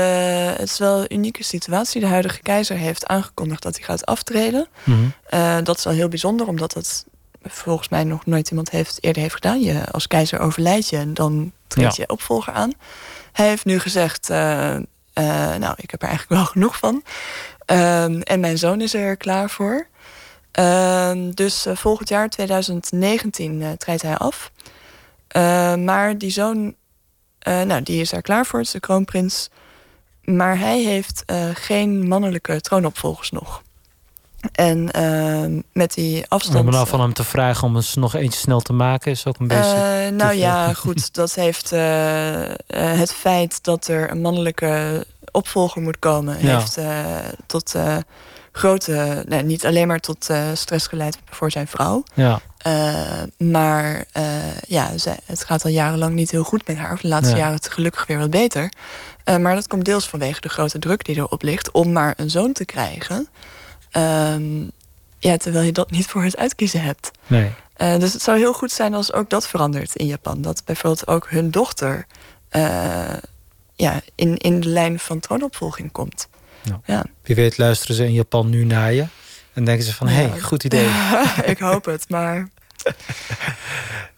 het is wel een unieke situatie. De huidige keizer heeft aangekondigd dat hij gaat aftreden. Mm -hmm. dat is wel heel bijzonder, omdat het volgens mij nog nooit iemand heeft, eerder heeft gedaan. Je, als keizer overlijdt je en dan treedt je opvolger aan. Hij heeft nu gezegd... nou, ik heb er eigenlijk wel genoeg van. Ehm, en mijn zoon is er klaar voor. Ehm, dus volgend jaar, 2019, uh, treedt hij af. Uh, maar die zoon, eh, nou, die is er klaar voor, het is de kroonprins. Maar hij heeft geen mannelijke troonopvolgers nog.
En ehm, met die afstand...
Om nou van hem te vragen om eens nog eentje snel te maken... is ook een beetje...
Uh, nou ja, goed. Dat heeft het feit dat er een mannelijke opvolger moet komen... heeft tot grote... Nee, niet alleen maar tot stress geleid voor zijn vrouw.
Ja.
Maar ja, zij, het gaat al jarenlang niet heel goed met haar. De laatste jaren het gelukkig weer wat beter. maar dat komt deels vanwege de grote druk die erop ligt... om maar een zoon te krijgen... Ehm, ja, terwijl je dat niet voor het uitkiezen hebt.
Nee.
Dus het zou heel goed zijn als ook dat verandert in Japan. Dat bijvoorbeeld ook hun dochter ja, in, in de lijn van troonopvolging komt.
Nou, ja. Wie weet luisteren ze in Japan nu naar je. En denken ze van, hé, hey, goed idee.
ik hoop het, maar...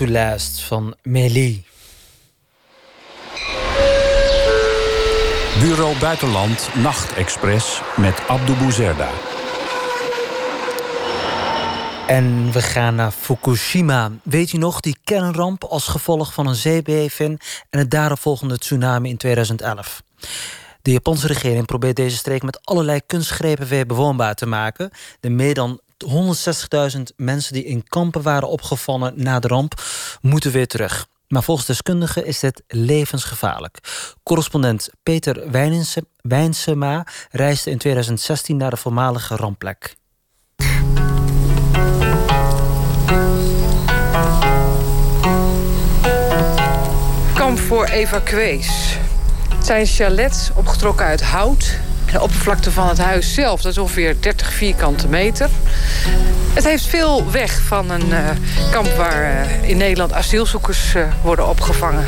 to Last van Mélie.
Bureau Buitenland Nachtexpress met Abdou Bouzerda.
En we gaan naar Fukushima. Weet u nog, die kernramp als gevolg van een zeebeving... en het daaropvolgende tsunami in 2011. De Japanse regering probeert deze streek met allerlei kunstgrepen weer bewoonbaar te maken. De meer dan 160.000 mensen die in kampen waren opgevallen na de ramp, moeten weer terug. Maar volgens deskundigen is dit levensgevaarlijk. Correspondent Peter Wijnsema reisde in 2016 naar de voormalige rampplek.
Kamp voor evacuees. Het zijn chalets opgetrokken uit hout. De oppervlakte van het huis zelf, dat is ongeveer 30 vierkante meter. Het heeft veel weg van een eh, kamp waar eh, in Nederland asielzoekers eh, worden opgevangen.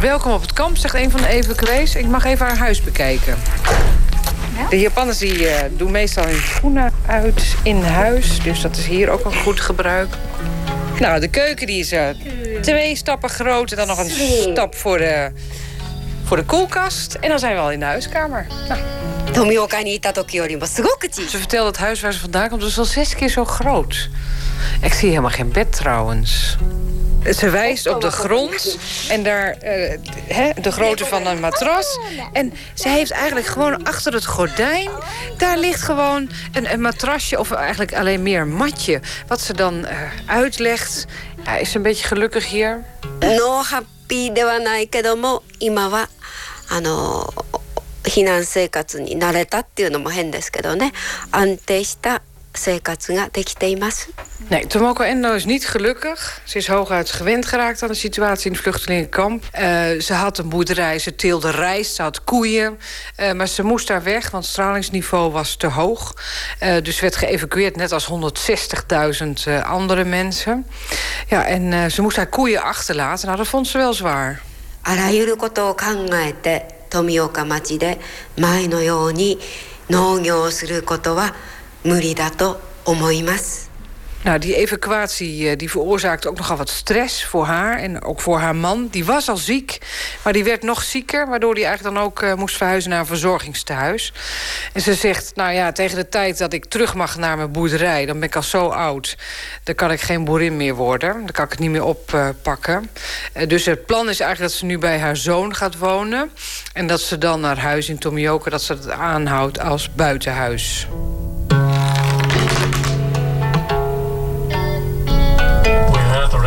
Welkom op het kamp, zegt een van de evacuees. Ik mag even haar huis bekijken. De Japanners die, uh, doen meestal hun schoenen uit in huis. Dus dat is hier ook een goed gebruik. Nou, de keuken die is uh, twee stappen groot. En dan nog een stap voor de, voor de koelkast. En dan zijn we al in de huiskamer. Nou. Ze vertelde het huis waar ze vandaan komt, dus al zes keer zo groot. Ik zie helemaal geen bed trouwens. Ze wijst op de grond en daar uh, de grootte van een matras. En ze heeft eigenlijk gewoon achter het gordijn... daar ligt gewoon een, een matrasje of eigenlijk alleen meer een matje. Wat ze dan uh, uitlegt. Ja, is ze een beetje gelukkig hier? No happy ではないけども今はあの避難生活に慣れたっていうのも変ですけどね安定した 生活ができています Nee, Tomoko Endo is niet gelukkig. Ze is hooguit gewend geraakt aan de situatie in het vluchtelingenkamp. Uh, ze had een boerderij, ze teelde rijst, ze had koeien. Uh, maar ze moest daar weg, want het stralingsniveau was te hoog. Uh, dus werd geëvacueerd, net als 160.000 andere mensen. Ja, en ze moest haar koeien achterlaten. Nou, dat vond ze wel zwaar. あらゆることを考えて富岡町で前のように農業をすることは無理だと思います。 Nou, die evacuatie eh, die veroorzaakte ook nogal wat stress voor haar en ook voor haar man. Die was al ziek, maar die werd nog zieker... waardoor hij eigenlijk dan ook uh, moest verhuizen naar een verzorgingstehuis. En ze zegt, nou ja, tegen de tijd dat ik terug mag naar mijn boerderij... dan ben ik al zo oud, dan kan ik geen boerin meer worden. Dan kan ik het niet meer oppakken. Uh, dus het plan is eigenlijk dat ze nu bij haar zoon gaat wonen... en dat ze dan naar huis in Tomioka, dat ze het aanhoudt als buitenhuis.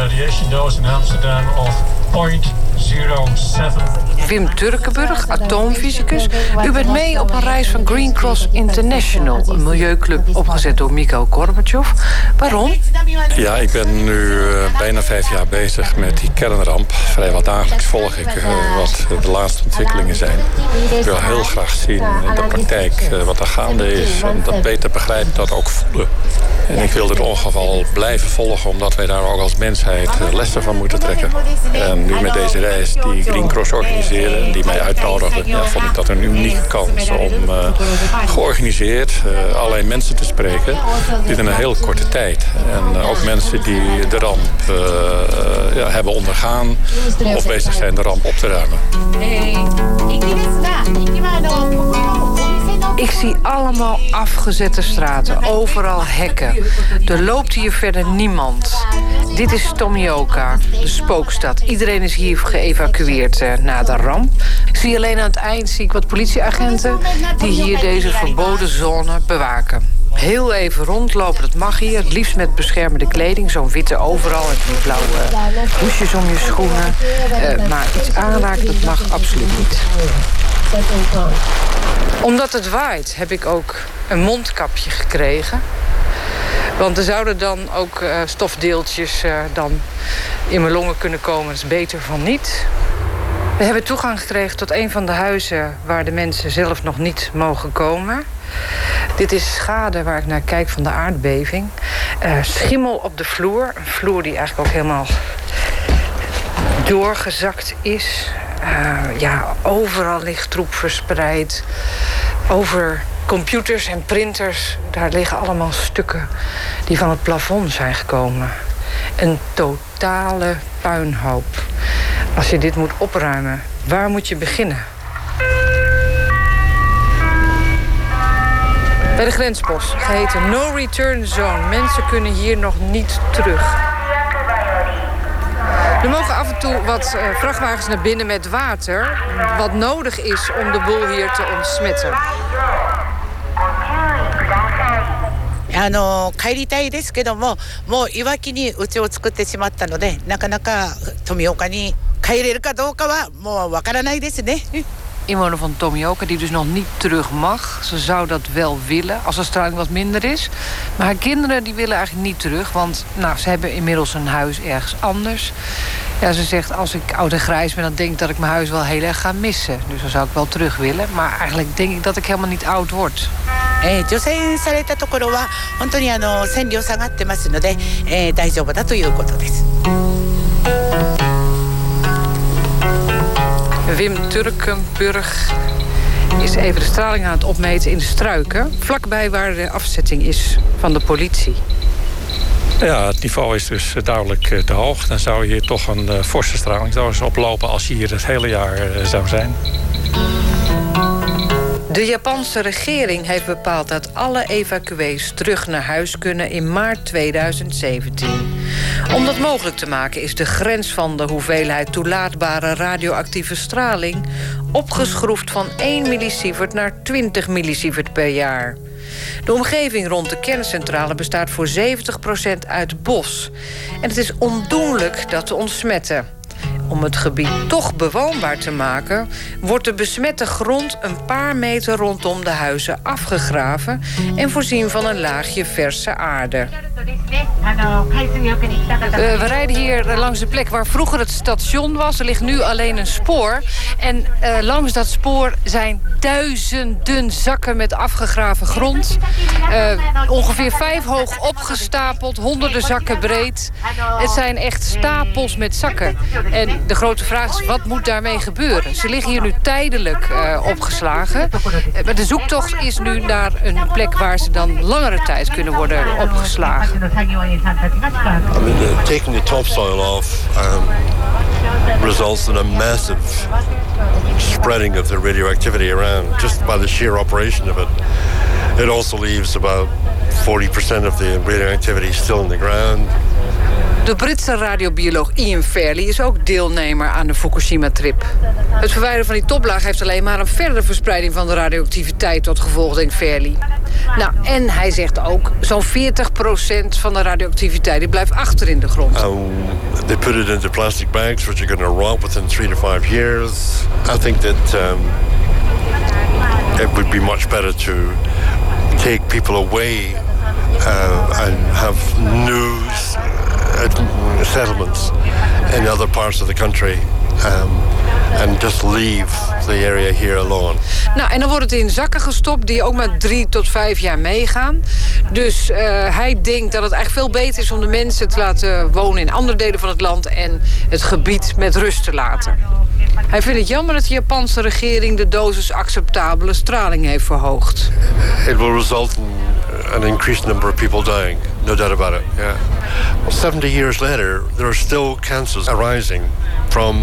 Radiation dose in Amsterdam of 0.07. Wim Turkenburg, atoomfysicus. U bent mee op een reis van Green Cross International, een milieuclub opgezet door Mikhail Gorbachev. Waarom?
Ja, ik ben nu uh, bijna vijf jaar bezig met die kernramp. Vrijwel dagelijks volg ik uh, wat de laatste ontwikkelingen zijn. Ik wil heel graag zien in de praktijk uh, wat er gaande is en dat beter begrijpen, dat ook voelen. En ik wil dit ongeval blijven volgen, omdat wij daar ook als mensheid lessen van moeten trekken. En nu met deze reis die Green Cross die mij uitnodigden, ja, vond ik dat een unieke kans om uh, georganiseerd uh, allerlei mensen te spreken. Dit in een heel korte tijd. En uh, ook mensen die de ramp ja, hebben ondergaan of bezig zijn de ramp op te ruimen.
Ik zie allemaal afgezette straten, overal hekken. Er loopt hier verder niemand. Dit is Tomioka, de spookstad. Iedereen is hier geëvacueerd uh, na de ramp. Ik zie alleen aan het eind zie ik wat politieagenten... die hier deze verboden zone bewaken. Heel even rondlopen, dat mag hier. Het liefst met beschermende kleding. Zo'n witte overal en die blauwe hoesjes om je schoenen. Uh, maar iets aanraken, dat mag absoluut niet omdat het waait heb ik ook een mondkapje gekregen. Want er zouden dan ook uh, stofdeeltjes uh, dan in mijn longen kunnen komen. Dat is beter van niet. We hebben toegang gekregen tot een van de huizen... waar de mensen zelf nog niet mogen komen. Dit is schade waar ik naar kijk van de aardbeving. Uh, schimmel op de vloer. Een vloer die eigenlijk ook helemaal doorgezakt is. Uh, ja, overal ligt troep verspreid. Over computers en printers, daar liggen allemaal stukken die van het plafond zijn gekomen. Een totale puinhoop. Als je dit moet opruimen, waar moet je beginnen? Bij de grenspost, geheten No Return Zone. Mensen kunnen hier nog niet terug. Er mogen af en toe wat uh, vrachtwagens naar binnen met water... wat nodig is om de boel hier te ontsmetten.
あの帰りたいですけどももういわきに家を作ってしまったのでなかなか富岡に帰れるかどうかはもうわからないですね。
Inwoner van Tomioka die dus nog niet terug mag. Ze zou dat wel willen als de straling wat minder is. Maar haar kinderen die willen eigenlijk niet terug. Want nou, ze hebben inmiddels een huis ergens anders. Ja, ze zegt als ik oud en grijs ben... dan denk ik dat ik mijn huis wel heel erg ga missen. Dus dan zou ik wel terug willen. Maar eigenlijk denk ik dat ik helemaal niet oud word.
えー、除染されたところは本当にあの線量下がってますので、えー、大丈夫だということです。
Wim Turkenburg is even de straling aan het opmeten in de struiken... vlakbij waar de afzetting is van de politie.
Ja, het niveau is dus duidelijk eh, te hoog. Dan zou je hier toch een uh, forse stralingsdosis oplopen... als je hier het hele jaar uh, zou zijn.
De Japanse regering heeft bepaald dat alle evacuees terug naar huis kunnen in maart 2017. Om dat mogelijk te maken is de grens van de hoeveelheid toelaatbare radioactieve straling opgeschroefd van 1 millisievert naar 20 millisievert per jaar. De omgeving rond de kerncentrale bestaat voor 70% uit bos. En het is ondoenlijk dat te ontsmetten. Om het gebied toch bewoonbaar te maken... wordt de besmette grond een paar meter rondom de huizen afgegraven... en voorzien van een laagje verse aarde. Uh, we rijden hier langs de plek waar vroeger het station was. Er ligt nu alleen een spoor. En uh, langs dat spoor zijn duizenden zakken met afgegraven grond. Ongeveer vijf hoog opgestapeld, honderden zakken breed. Het zijn echt stapels met zakken. En de grote vraag is, wat moet daarmee gebeuren? Ze liggen hier nu tijdelijk opgeslagen. maar de zoektocht is nu naar een plek waar ze dan langere tijd kunnen worden opgeslagen.
I mean, the, taking the topsoil off um, results in a massive spreading of the radioactivity around just by the sheer operation of it. It also leaves about 40% of the radioactivity still in the ground.
De Britse radiobioloog Ian Fairley is ook deelnemer aan de Fukushima-trip. Het verwijderen van die toplaag heeft alleen maar een verdere verspreiding van de radioactiviteit tot gevolg, denkt Fairley. Nou, en hij zegt ook, zo'n 40% van de radioactiviteit blijft achter in de grond.
Um, they put it plastic bags, which are going to rot within three to five years. I think that um, it would be much better to take people away uh, and have settlements in other parts of the country. Um, and just leave the area here alone.
Nou, en dan wordt het in zakken gestopt die ook maar drie tot vijf jaar meegaan. Dus uh, hij denkt dat het eigenlijk veel beter is om de mensen te laten wonen in andere delen van het land en het gebied met rust te laten. Hij vindt het jammer dat de Japanse regering de dosis acceptabele straling heeft verhoogd.
It will result in an increased number of people dying, no doubt about it. Yeah. Well, 70 years later, there are still cancers arising from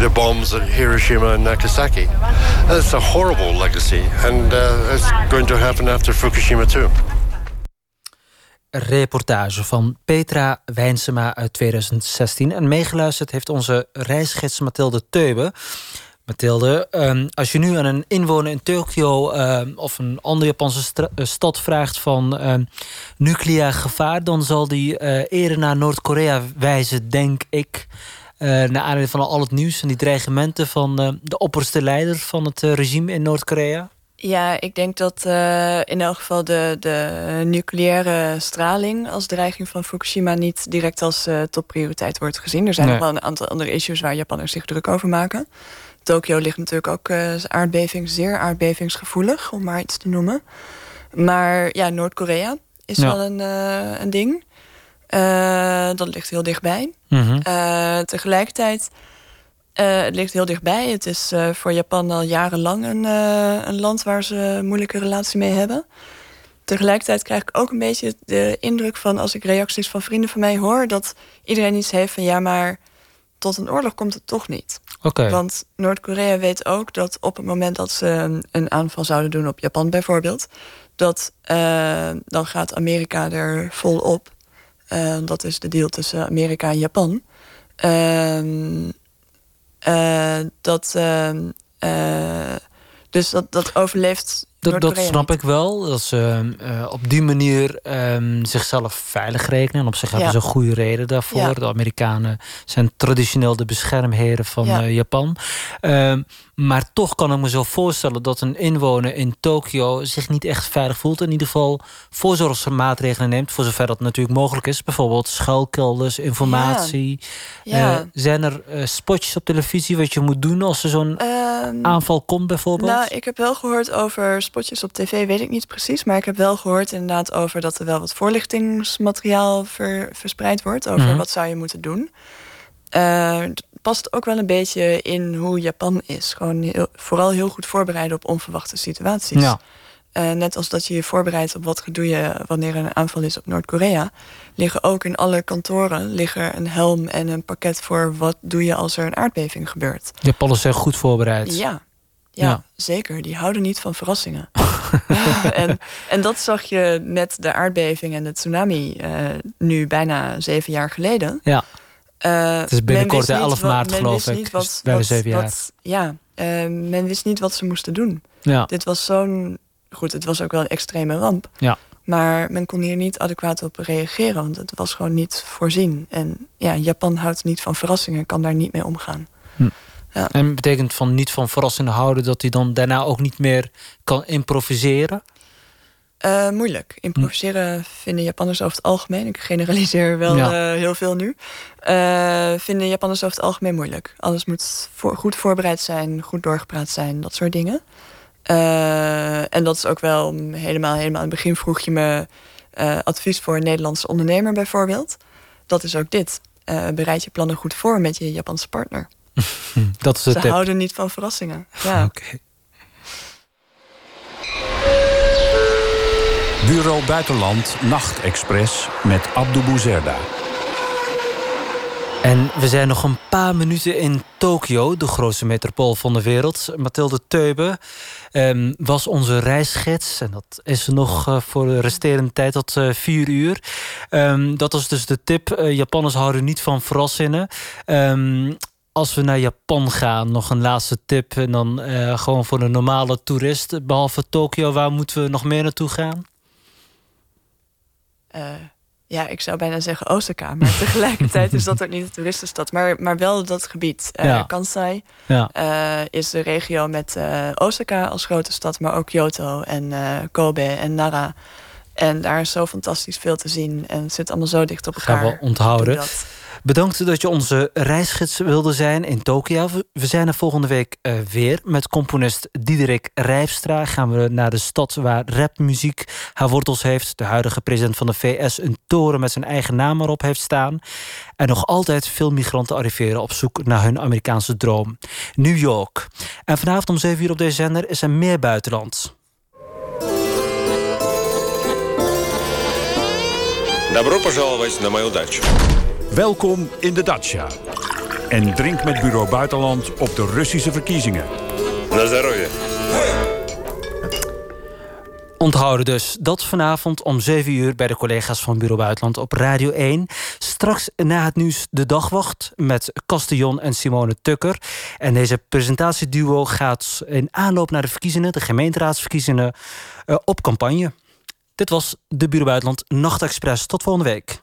the bombs at Hiroshima and Nagasaki. That's a horrible legacy, and uh, it's going to happen after Fukushima too.
reportage van Petra Wijnsema uit 2016. En meegeluisterd heeft onze reisgids Mathilde Teube. Mathilde, um, als je nu aan een inwoner in Tokio um, of een andere Japanse eh, stad vraagt van um, nucleair gevaar, dan zal die uh, eerder naar Noord-Korea wijzen, denk ik. Uh, naar aanleiding van al het nieuws en die dreigementen van de opperste leider van het regime in Noord-Korea.
Ja, ik denk dat uh, in elk geval de, de nucleaire straling als dreiging van Fukushima niet direct als uh, topprioriteit wordt gezien. Er zijn nee. nog wel een aantal andere issues waar Japanners zich druk over maken. Tokio ligt natuurlijk ook uh, aardbeving, zeer aardbevingsgevoelig, om maar iets te noemen. Maar ja, Noord-Korea is ja. wel een, een ding. dat ligt heel dichtbij. Mm -hmm. tegelijkertijd het ligt heel dichtbij. Het is voor Japan al jarenlang een, een, land waar ze een moeilijke relatie mee hebben. Tegelijkertijd krijg ik ook een beetje de indruk van, als ik reacties van vrienden van mij hoor, dat iedereen iets heeft van ja, maar tot een oorlog komt het toch niet. Want Noord-Korea weet ook dat op het moment dat ze een aanval zouden doen op Japan bijvoorbeeld, dat dan gaat Amerika er volop. dat is de deal tussen Amerika en Japan. Ehm, eh, dat, ehm, eh, dus dat, dat overleeft
dat, dat snap ik wel. Dat ze uh, op die manier um, zichzelf veilig rekenen. En op zich hebben ze een goede reden daarvoor. Ja. De Amerikanen zijn traditioneel de beschermheren van ja. uh, Japan. Uh, maar toch kan ik me zo voorstellen dat een inwoner in Tokio zich niet echt veilig voelt. In ieder geval voorzorgsmaatregelen neemt, voor zover dat natuurlijk mogelijk is. Bijvoorbeeld schuilkelders, informatie. Ja. Uh, zijn er uh, spotjes op televisie wat je moet doen als er zo'n um, aanval komt, bijvoorbeeld?
Nou, ik heb wel gehoord over spotjes op tv, weet ik niet precies. Maar ik heb wel gehoord inderdaad over dat er wel wat voorlichtingsmateriaal ver, verspreid wordt. Over mm -hmm. wat zou je moeten doen. Uh, past ook wel een beetje in hoe Japan is. Gewoon heel, vooral heel goed voorbereiden op onverwachte situaties. Ja. Uh, net als dat je je voorbereidt op wat doe je wanneer er een aanval is op Noord-Korea, liggen ook in alle kantoren liggen een helm en een pakket voor wat doe je als er een aardbeving gebeurt.
Japan zijn goed voorbereid.
Ja, ja, ja, zeker. Die houden niet van verrassingen. en, en dat zag je met de aardbeving en de tsunami uh, nu bijna zeven jaar geleden.
Ja. Uh, het is binnenkort de 11 maart, geloof ik.
Wat,
bij de zeven jaar.
Wat, ja, uh, men wist niet wat ze moesten doen. Ja. Dit was zo'n. Goed, het was ook wel een extreme ramp.
Ja.
Maar men kon hier niet adequaat op reageren, want het was gewoon niet voorzien. En ja, Japan houdt niet van verrassingen, kan daar niet mee omgaan.
Hm. Ja. En betekent van niet van verrassingen houden dat hij dan daarna ook niet meer kan improviseren?
Uh, moeilijk. Improviseren vinden Japanners over het algemeen. Ik generaliseer wel ja. uh, heel veel nu. Uh, vinden Japanners over het algemeen moeilijk. Alles moet voor, goed voorbereid zijn, goed doorgepraat zijn, dat soort dingen. en dat is ook wel helemaal, helemaal in het begin vroeg je me advies voor een Nederlandse ondernemer bijvoorbeeld. Dat is ook dit. bereid je plannen goed voor met je Japanse partner.
dat is
Ze
tip.
houden niet van verrassingen. Ja.
Oké. Okay.
Bureau Buitenland Nachtexpress met Abdou Bouzerda.
En we zijn nog een paar minuten in Tokio, de grootste metropool van de wereld. Mathilde Teube um, was onze reisgids. En dat is nog uh, voor de resterende tijd tot uh, vier uur. Um, dat was dus de tip. Uh, Japanners houden niet van verrassingen. Um, als we naar Japan gaan, nog een laatste tip. En dan gewoon voor de normale toerist. Behalve Tokio, waar moeten we nog meer naartoe gaan?
Uh, ja, ik zou bijna zeggen Osaka. Maar tegelijkertijd is dat ook niet de toeristenstad. Maar, maar wel dat gebied. Uh, ja. Kansai
ja.
uh, is de regio met Osaka als grote stad. Maar ook Kyoto en Kobe en Nara. En daar is zo fantastisch veel te zien. En het zit allemaal zo dicht op elkaar.
Gaan we onthouden. Bedankt dat je onze reisgids wilde zijn in Tokio. We zijn er volgende week uh, weer. Met componist Diederik Rijfstra gaan we naar de stad waar rapmuziek haar wortels heeft. De huidige president van de VS een toren met zijn eigen naam erop heeft staan. En nog altijd veel migranten arriveren op zoek naar hun Amerikaanse droom. New York. En vanavond om 7 uur op deze zender is er meer buitenland.
Добро пожаловать на мою дачу.
Welkom in de Dacia. En drink met Bureau Buitenland op de Russische verkiezingen.
Na здоровье.
Onthouden dus dat vanavond om 7 uur bij de collega's van Bureau Buitenland op Radio 1. Straks na het nieuws de dagwacht met Castillon en Simone Tukker. En deze presentatieduo gaat in aanloop naar de verkiezingen, de gemeenteraadsverkiezingen, uh, op campagne. Dit was de Bureau Buitenland Nachtexpress. Tot volgende week.